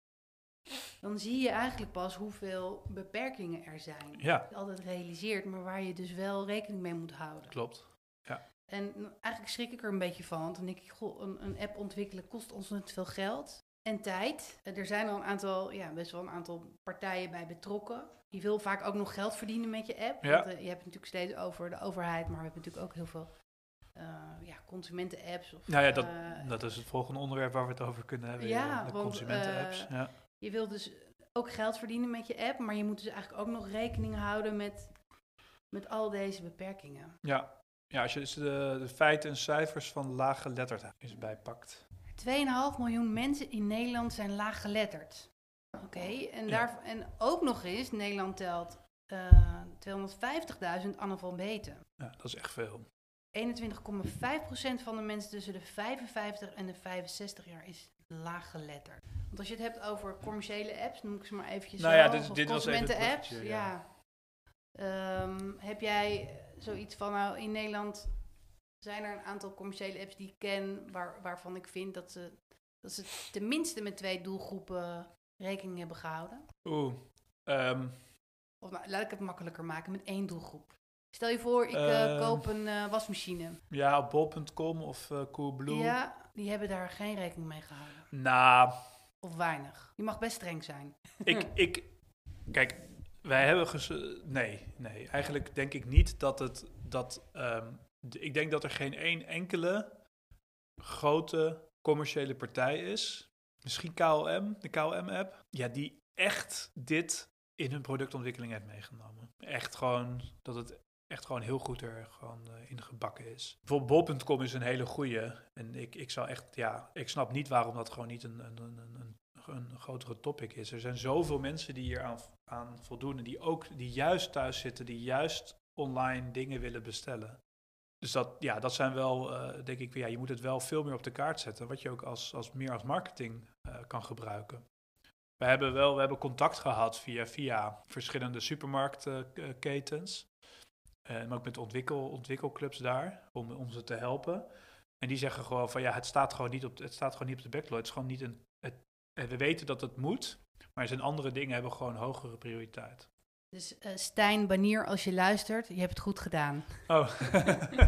dan zie je eigenlijk pas hoeveel beperkingen er zijn. Ja, Je altijd realiseert, maar waar je dus wel rekening mee moet houden. klopt. En eigenlijk schrik ik er een beetje van, want dan denk ik, goh, een, een app ontwikkelen kost ons net veel geld. en tijd. Er zijn al een aantal, ja, best wel een aantal partijen bij betrokken. Je wil vaak ook nog geld verdienen met je app. Ja. Want, eh, je hebt het natuurlijk steeds over de overheid, maar we hebben natuurlijk ook heel veel eh, ja, consumenten-apps. Of, Nou ja, dat, eh, dat is het volgende onderwerp waar we het over kunnen hebben. Ja, de want, consumenten-apps. ja. Je wil dus ook geld verdienen met je app, maar je moet dus eigenlijk ook nog rekening houden met, met al deze beperkingen. Ja. ja, als je dus de, de feiten en cijfers van laaggeletterdheid eens bijpakt. 2,5 miljoen mensen in Nederland zijn laaggeletterd. Oké, en, Ja. daar en ook nog eens, Nederland telt eh 250.000 analfabeten. Ja, dat is echt veel. 21,5% van de mensen tussen de 55 en de 65 jaar is laaggeletterd. Want als je het hebt over commerciële apps, noem ik ze maar eventjes Nou zo, ja, dit- of dit was even het consumenten-apps, ja. Ehm, heb jij zoiets van, nou, in Nederland zijn er een aantal commerciële apps die ik ken, waar, waarvan ik vind dat ze, dat ze tenminste met twee doelgroepen rekening hebben gehouden? Oeh. ehm, Of nou, laat ik het makkelijker maken, met één doelgroep. Stel je voor, ik eh, Ehm. koop een eh, wasmachine. ja, op bol.com of eh Coolblue. Ja, die hebben daar geen rekening mee gehouden. Nou, Of weinig. Je mag best streng zijn. ik, ik, kijk, wij hebben nee, nee, eigenlijk denk ik niet dat het, dat, ehm, ik denk dat er geen één enkele grote commerciële partij is, misschien KLM, de KLM-app, ja, die echt dit in hun productontwikkeling heeft meegenomen. Echt gewoon, dat het echt gewoon heel goed er gewoon eh, in gebakken is. Bijvoorbeeld bol.com is een hele goeie. En ik, ik zou echt, ja, ik snap niet waarom dat gewoon niet een, een, een, een, een grotere topic is. Er zijn zoveel mensen die hier aan, aan voldoen. En die ook, die juist thuis zitten, die juist online dingen willen bestellen. Dus dat, ja, dat zijn wel, eh, denk ik, ja, je moet het wel veel meer op de kaart zetten. Wat je ook als, als meer als marketing eh, kan gebruiken. We hebben wel, we hebben contact gehad via, via verschillende supermarktketens. Eh, maar ook met ontwikkel, ontwikkelclubs daar, om, om ze te helpen. En die zeggen gewoon van ja, het staat gewoon niet op, het staat gewoon niet op de backlog. Het is gewoon niet een. Het, eh, we weten dat het moet, maar zijn andere dingen hebben gewoon hogere prioriteit. Dus eh, Stijn Banier, als je luistert, je hebt het goed gedaan. Oh,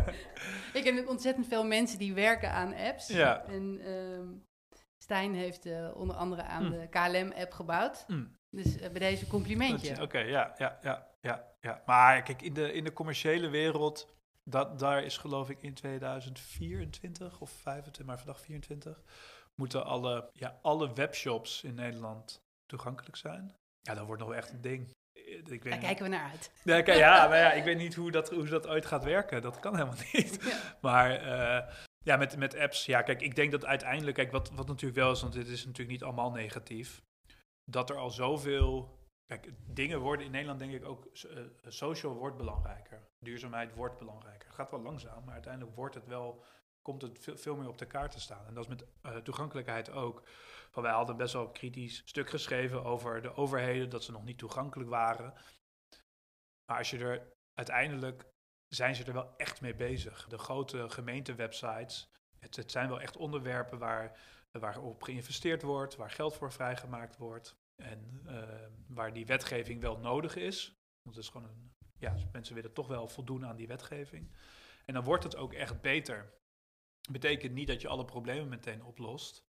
*laughs* Ik ook ontzettend veel mensen die werken aan apps. Ja. En ehm, Stijn heeft onder andere aan Hm. de KLM-app gebouwd. Hm. Dus bij deze complimentje. Oké, ja, ja, ja, ja, ja. Maar kijk, in de, in de commerciële wereld, dat, daar is geloof ik in 2024 of 25, maar vandaag 24, moeten alle, ja, alle webshops in Nederland toegankelijk zijn. Ja, dat wordt nog wel echt een ding. Eh, Ik weet Daar niet- kijken we naar uit. Ja, kijk, ja, maar ja, ik weet niet hoe dat, hoe dat ooit gaat werken. Dat kan helemaal *laughs* niet. Ja. Maar eh, ja, met, met apps, ja, kijk, ik denk dat uiteindelijk, kijk, wat, wat natuurlijk wel is, want dit is natuurlijk niet allemaal negatief, dat er al zoveel, kijk, dingen worden in Nederland denk ik ook, eh, social wordt belangrijker. Duurzaamheid wordt belangrijker. Het gaat wel langzaam, maar uiteindelijk wordt het wel, komt het veel, meer op de kaart te staan. En dat is met eh, toegankelijkheid ook. Van wij hadden best wel kritisch stuk geschreven over de overheden, dat ze nog niet toegankelijk waren. Maar als je er uiteindelijk zijn ze er wel echt mee bezig. De grote gemeentewebsites, het, het zijn wel echt onderwerpen waar, waarop geïnvesteerd wordt, waar geld voor vrijgemaakt wordt. En eh, waar die wetgeving wel nodig is. Want het is gewoon een, ja, mensen willen toch wel voldoen aan die wetgeving. En dan wordt het ook echt beter. Betekent niet dat je alle problemen meteen oplost.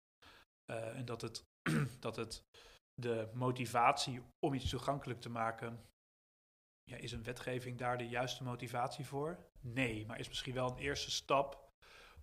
Eh, en dat het, *clears throat* dat het de motivatie om iets toegankelijk te maken ja, is een wetgeving daar de juiste motivatie voor? Nee, maar is misschien wel een eerste stap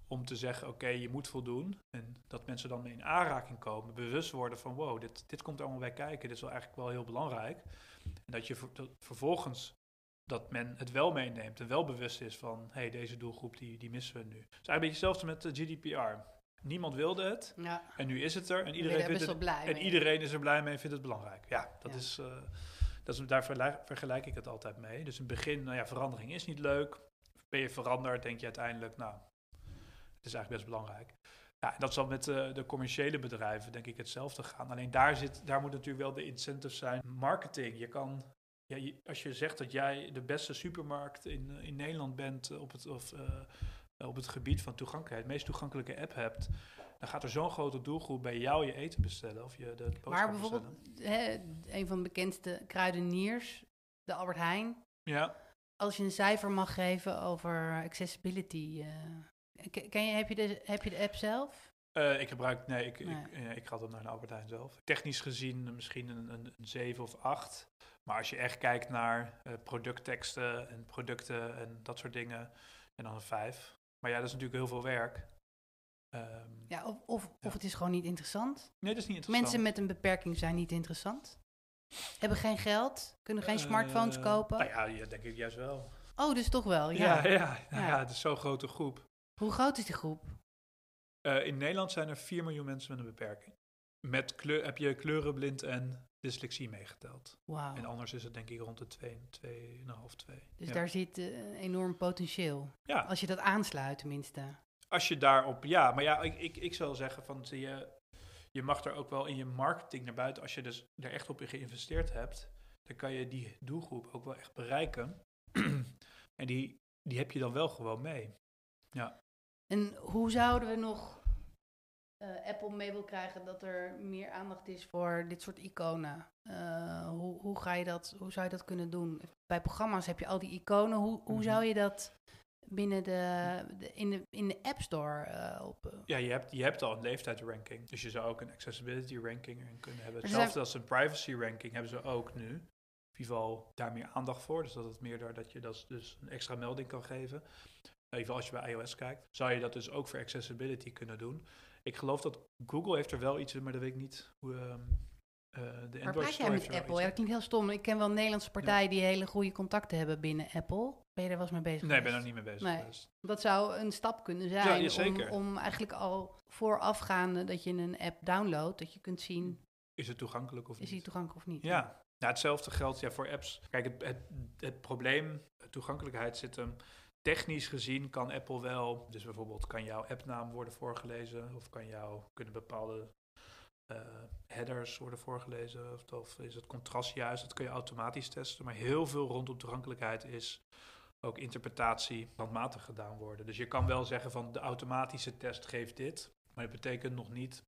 om te zeggen, oké, je moet voldoen. En dat mensen dan mee in aanraking komen, bewust worden van, wow, dit, dit komt er allemaal bij kijken, dit is wel eigenlijk wel heel belangrijk. En dat je dat vervolgens, dat men het wel meeneemt en wel bewust is van, hé, hey, deze doelgroep, die, die missen we nu. Het is eigenlijk een beetje hetzelfde met de GDPR. Niemand wilde het Ja, en nu is het er en iedereen vindt het en mee. iedereen is er blij mee en vindt het belangrijk. Ja, dat Ja. is, eh, dat is daar vergelijk, ik het altijd mee. Dus in het begin, nou ja, verandering is niet leuk. Ben je veranderd, denk je uiteindelijk, nou, is eigenlijk best belangrijk. Ja, en dat zal met eh, de commerciële bedrijven, denk ik, hetzelfde gaan. Alleen daar, zit, daar moet natuurlijk wel de incentives zijn. Marketing, je kan, ja, je- als je zegt dat jij de beste supermarkt in, in Nederland bent eh, op het, of, eh, op het gebied van toegankelijkheid, de meest toegankelijke app hebt, dan gaat er zo'n grote doelgroep bij jou je eten bestellen of je de boodschap Maar bijvoorbeeld, bestellen. hè, een van de bekendste kruideniers, de Albert Heijn. Ja, Als je een cijfer mag geven over accessibility, ken ken je, heb, je de, heb je de app zelf? Eh, ik gebruik, nee, ik, Nee. Ik, eh, ik ga dan naar de Albert Heijn zelf. Technisch gezien misschien een, een, een 7 of 8. Maar als je echt kijkt naar eh, productteksten en producten en dat soort dingen, en dan een 5. Maar ja, dat is natuurlijk heel veel werk. Ehm, Ja, of, of, Ja. of het is gewoon niet interessant. Nee, dat is niet interessant. Mensen met een beperking zijn niet interessant. Hebben geen geld, kunnen geen Eh, smartphones kopen. Nou ja, ja, denk ik juist wel. Oh, dus toch wel, ja. Ja, ja, ja, Ja. ja, het is zo'n grote groep. Hoe groot is die groep? Eh, in Nederland zijn er 4 miljoen mensen met een beperking. Met kleur, heb je kleurenblind en dyslexie meegeteld. En anders is het denk ik rond de 2, 2,5, 2. Dus ja. daar zit eh, enorm potentieel. ja, Als je dat aansluit tenminste. als je daarop, ja, maar ja, ik, ik, ik zou zeggen van zie je, je mag er ook wel in je marketing naar buiten, als je dus er echt op geïnvesteerd hebt, dan kan je die doelgroep ook wel echt bereiken. *clears throat* en die, die heb je dan wel gewoon mee. En hoe zouden we nog eh, Apple mee wil krijgen dat er meer aandacht is voor dit soort iconen? Eh, hoe, hoe, ga je dat, hoe zou je dat kunnen doen? Bij programma's heb je al die iconen. Hoe, hoe Mhm. zou je dat binnen de, de- in, de, in de App Store op... eh, Ja, je hebt, je hebt al een leeftijdsranking. Dus je zou ook een accessibility ranking kunnen hebben. Zijn- Hetzelfde als een privacy ranking hebben ze ook nu. In ieder geval daar meer aandacht voor. Dus dat het meer daar dat je dat dus een extra melding kan geven. Even als je bij iOS kijkt, zou je dat dus ook voor accessibility kunnen doen. Ik geloof dat Google heeft er wel iets in, maar dat weet ik niet hoe ehm, eh, de Waar Android praat jij met Apple? Ja, dat klinkt heel stom. Ik ken wel Nederlandse partijen die hele goede contacten hebben binnen Apple. Ben je daar wel eens mee bezig Nee, ik ben er niet mee bezig Nee. Dat zou een stap kunnen zijn ja, om, om eigenlijk al voorafgaande dat je een app downloadt, dat je kunt zien, Is het toegankelijk of is niet? die toegankelijk of niet. Ja, nou, hetzelfde geldt ja, voor apps. Kijk, het, het, het probleem, toegankelijkheid zit hem. Technisch gezien kan Apple wel, dus bijvoorbeeld kan jouw appnaam worden voorgelezen, of kan jou, kunnen bepaalde eh, headers worden voorgelezen, of, of is het contrast juist, dat kun je automatisch testen. Maar heel veel rondom toegankelijkheid is ook interpretatie handmatig gedaan worden. Dus je kan wel zeggen van de automatische test geeft dit, maar dat betekent nog niet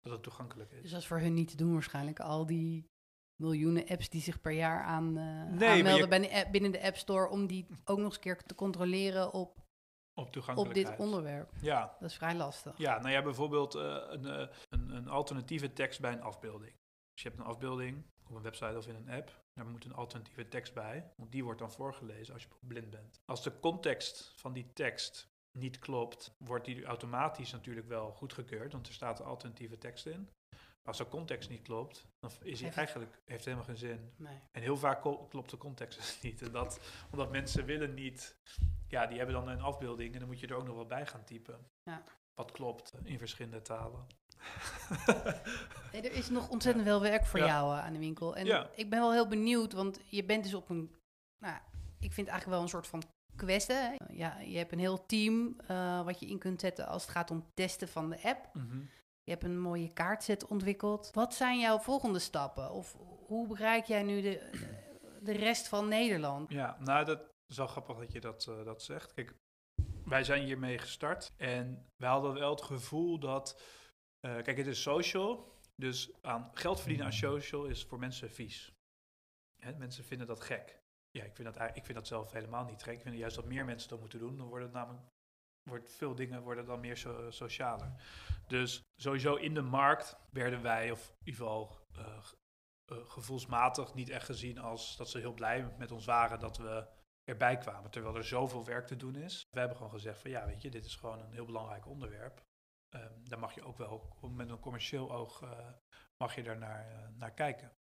dat het toegankelijk is. Dus dat is voor hun niet te doen waarschijnlijk. Al die miljoenen apps die zich per jaar aan, eh, aanmelden je- bij de app- binnen de App Store om die ook nog eens keer te controleren op, Op op dit onderwerp. Ja, Dat is vrij lastig. Ja, nou ja, bijvoorbeeld eh, een, eh, een, een alternatieve tekst bij een afbeelding. Dus je hebt een afbeelding op een website of in een app. Daar moet een alternatieve tekst bij, want die wordt dan voorgelezen als je blind bent. Als de context van die tekst niet klopt, wordt die automatisch natuurlijk wel goedgekeurd, want er staat een alternatieve tekst in. Als de context niet klopt, dan is hij eigenlijk heeft helemaal geen zin. Nee. En heel vaak kl- klopt de context dus *laughs* niet. En dat, omdat mensen willen niet, ja, die hebben dan een afbeelding en dan moet je er ook nog wat bij gaan typen. Ja. Wat klopt in verschillende talen. *laughs* Nee, er is nog ontzettend veel werk voor Ja. jou eh, aan de winkel. En Ja. ik ben wel heel benieuwd, want je bent dus op een, nou, ik vind eigenlijk wel een soort van. Hè? Ja, je hebt een heel team eh, wat je in kunt zetten als het gaat om testen van de app. Je hebt een mooie kaartset ontwikkeld. Wat zijn jouw volgende stappen? Of hoe bereik jij nu de, de rest van Nederland? Ja, nou, dat is wel grappig dat je dat, eh, dat zegt. Kijk, wij zijn hiermee gestart en wij hadden wel het gevoel dat, eh, kijk, het is social, dus aan geld verdienen aan social is voor mensen vies. Hè, mensen vinden dat gek. Ja, ik vind dat, ik vind dat zelf helemaal niet gek. Ik vind juist dat meer mensen dat moeten doen. Dan worden het namelijk wordt veel dingen worden dan meer so- socialer. Dus sowieso in de markt werden wij, of in ieder geval eh, eh, gevoelsmatig, niet echt gezien als dat ze heel blij met ons waren dat we erbij kwamen. Terwijl er zoveel werk te doen is. We hebben gewoon gezegd van ja, weet je, dit is gewoon een heel belangrijk onderwerp. Ehm, daar mag je ook wel met een commercieel oog eh, mag je daar naar, naar kijken.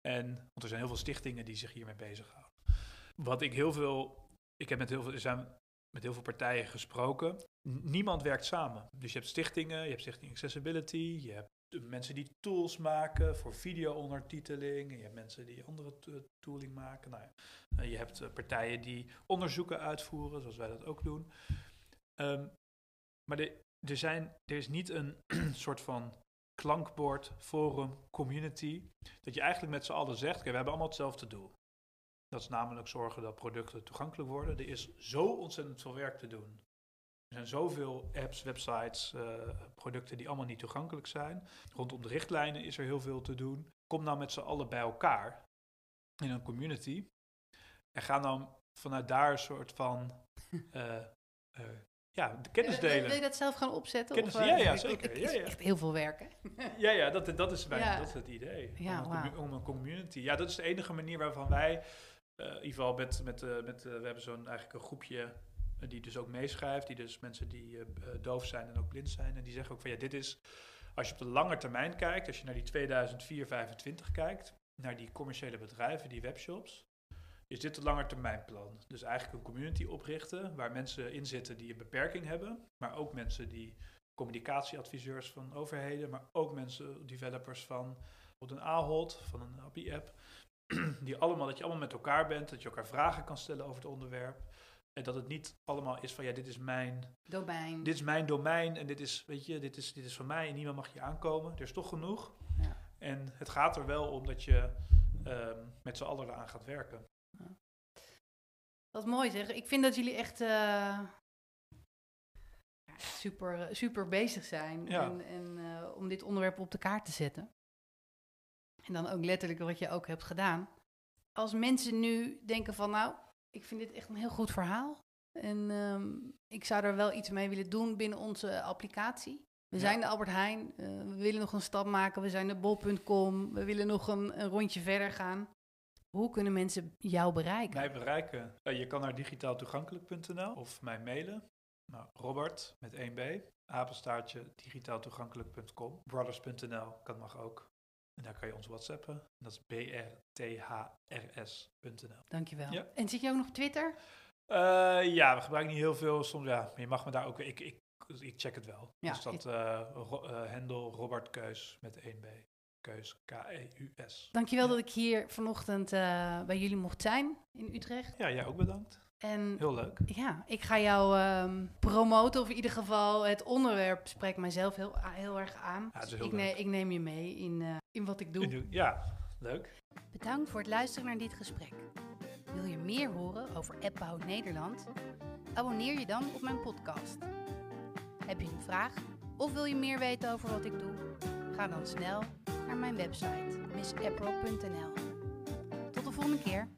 En, want er zijn heel veel stichtingen die zich hiermee bezighouden. Wat ik heel veel, ik heb met heel veel, zijn met heel veel partijen gesproken. Niemand werkt samen. Dus je hebt stichtingen, je hebt Stichting Accessibility, je hebt de mensen die tools maken voor video-ondertiteling, je hebt mensen die andere to- tooling maken. Nou, ja, eh, je hebt eh, partijen die onderzoeken uitvoeren, zoals wij dat ook doen. Ehm, maar er, zijn, er is niet een *clears throat* soort van klankbord, forum, community, dat je eigenlijk met z'n allen zegt, we hebben allemaal hetzelfde doel. Dat is namelijk zorgen dat producten toegankelijk worden. Er is zo ontzettend veel werk te doen. Er zijn zoveel apps, websites, eh, producten die allemaal niet toegankelijk zijn. Rondom de richtlijnen is er heel veel te doen. Kom nou met z'n allen bij elkaar in een community. En ga dan vanuit daar een soort van *laughs* eh, eh, ja, de kennis Wil, wil delen. je dat zelf gaan opzetten? Kennis- of, ja, ja, *laughs* zeker. Het is ja. echt heel veel werk? *laughs* Ja, ja dat, dat, is mijn, Ja. dat is het idee. Om, een om een community. Ja, dat is de enige manier waarvan wij, in ieder geval met, met, eh, met eh, we hebben zo'n eigenlijk een groepje eh, die dus ook meeschrijft, die dus mensen die eh, eh, doof zijn en ook blind zijn. En die zeggen ook van ja, dit is, als je op de lange termijn kijkt, als je naar die 2004, 25 kijkt, naar die commerciële bedrijven, die webshops, is dit het langetermijnplan. Dus eigenlijk een community oprichten waar mensen in zitten die een beperking hebben, maar ook mensen die communicatieadviseurs van overheden, maar ook mensen, developers van bijvoorbeeld een Ahold, van een Appie-app, *clears throat* die allemaal, dat je allemaal met elkaar bent, dat je elkaar vragen kan stellen over het onderwerp. En dat het niet allemaal is van, ja, dit is mijn, Domein. dit is mijn domein en dit is, weet je, dit is, dit is van mij en niemand mag je aankomen. Er is toch genoeg. Ja. En het gaat er wel om dat je ehm, met z'n allen eraan gaat werken. Wat mooi zeg. Ik vind dat jullie echt eh, super, super bezig zijn. Ja. En, en eh, om dit onderwerp op de kaart te zetten. En dan ook letterlijk wat je ook hebt gedaan. Als mensen nu denken van nou, ik vind dit echt een heel goed verhaal. En ehm, ik zou er wel iets mee willen doen binnen onze applicatie. We Ja. zijn de Albert Heijn. eh, we willen nog een stap maken. We zijn de bol.com. We willen nog een, een rondje verder gaan. Hoe kunnen mensen jou bereiken? Mij bereiken. Eh, je kan naar digitaaltoegankelijk.nl of mij mailen. Nou, Robert met 1b, apenstaartje digitaaltoegankelijk.com. Brothers.nl kan mag ook. En daar kan je ons whatsappen. En dat is brthrs.nl. Dankjewel. Ja. En zit je ook nog op Twitter? Eh, ja, we gebruiken niet heel veel. Soms ja, maar je mag me daar ook. Ik, ik, ik check het wel. Ja, dus dat ro- eh, Hendel Robert Keus met 1b. Keus E K-E-U-S. Dankjewel Ja. dat ik hier vanochtend bij jullie mocht zijn in Utrecht. Ja, jij ook bedankt. En Heel leuk. ja, ik ga jou ehm, promoten, of in ieder geval het onderwerp spreekt mijzelf heel, heel erg aan. Ja, het is Dus heel ik, ne- leuk. ik neem je mee in, eh, in wat ik doe. Ja, leuk. Bedankt voor het luisteren naar dit gesprek. Wil je meer horen over Appbouw Nederland? Abonneer je dan op mijn podcast. Heb je een vraag of wil je meer weten over wat ik doe? Ga dan snel naar mijn website missappro.nl. Tot de volgende keer.